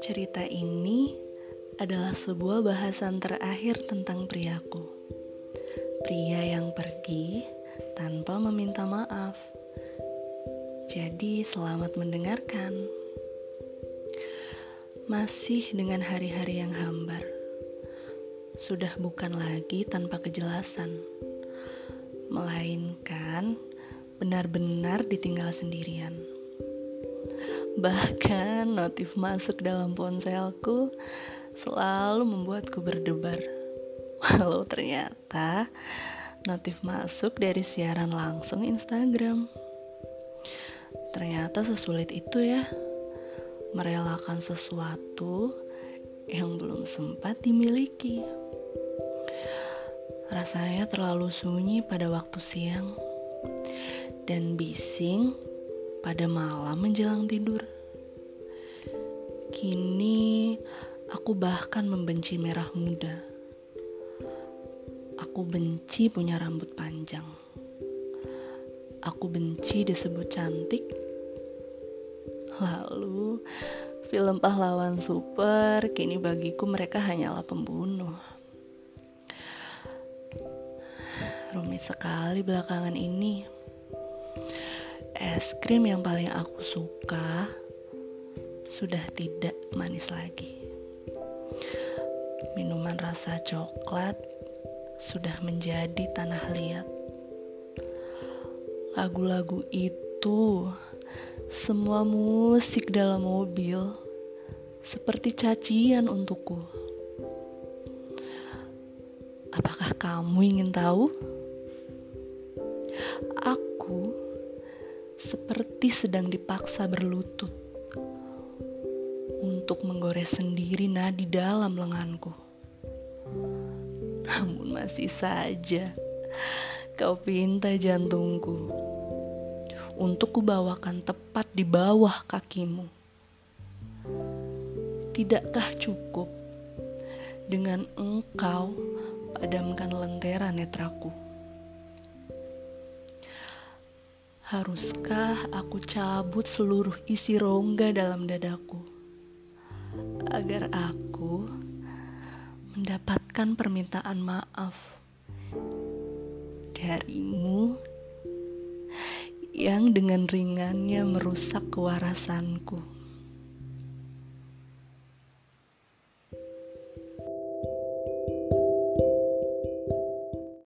Cerita ini adalah sebuah bahasan terakhir tentang priaku. Pria yang pergi tanpa meminta maaf. Jadi, selamat mendengarkan. Masih dengan hari-hari yang hambar. Sudah bukan lagi tanpa kejelasan, melainkan benar-benar ditinggal sendirian. Bahkan notif masuk dalam ponselku selalu membuatku berdebar. Walau ternyata notif masuk dari siaran langsung Instagram. Ternyata sesulit itu ya merelakan sesuatu yang belum sempat dimiliki. Rasanya terlalu sunyi pada waktu siang dan bising pada malam menjelang tidur. Kini aku bahkan membenci merah muda. Aku benci punya rambut panjang. Aku benci disebut cantik. Lalu, film pahlawan super kini bagiku mereka hanyalah pembunuh. Rumit sekali belakangan ini es krim yang paling aku suka sudah tidak manis lagi. Minuman rasa coklat sudah menjadi tanah liat. Lagu-lagu itu, semua musik dalam mobil seperti cacian untukku. Apakah kamu ingin tahu? Aku seperti sedang dipaksa berlutut untuk menggores sendiri nadi dalam lenganku. Namun masih saja kau pinta jantungku untuk kubawakan tepat di bawah kakimu. Tidakkah cukup dengan engkau padamkan lentera netraku? Haruskah aku cabut seluruh isi rongga dalam dadaku agar aku mendapatkan permintaan maaf darimu yang dengan ringannya merusak kewarasanku?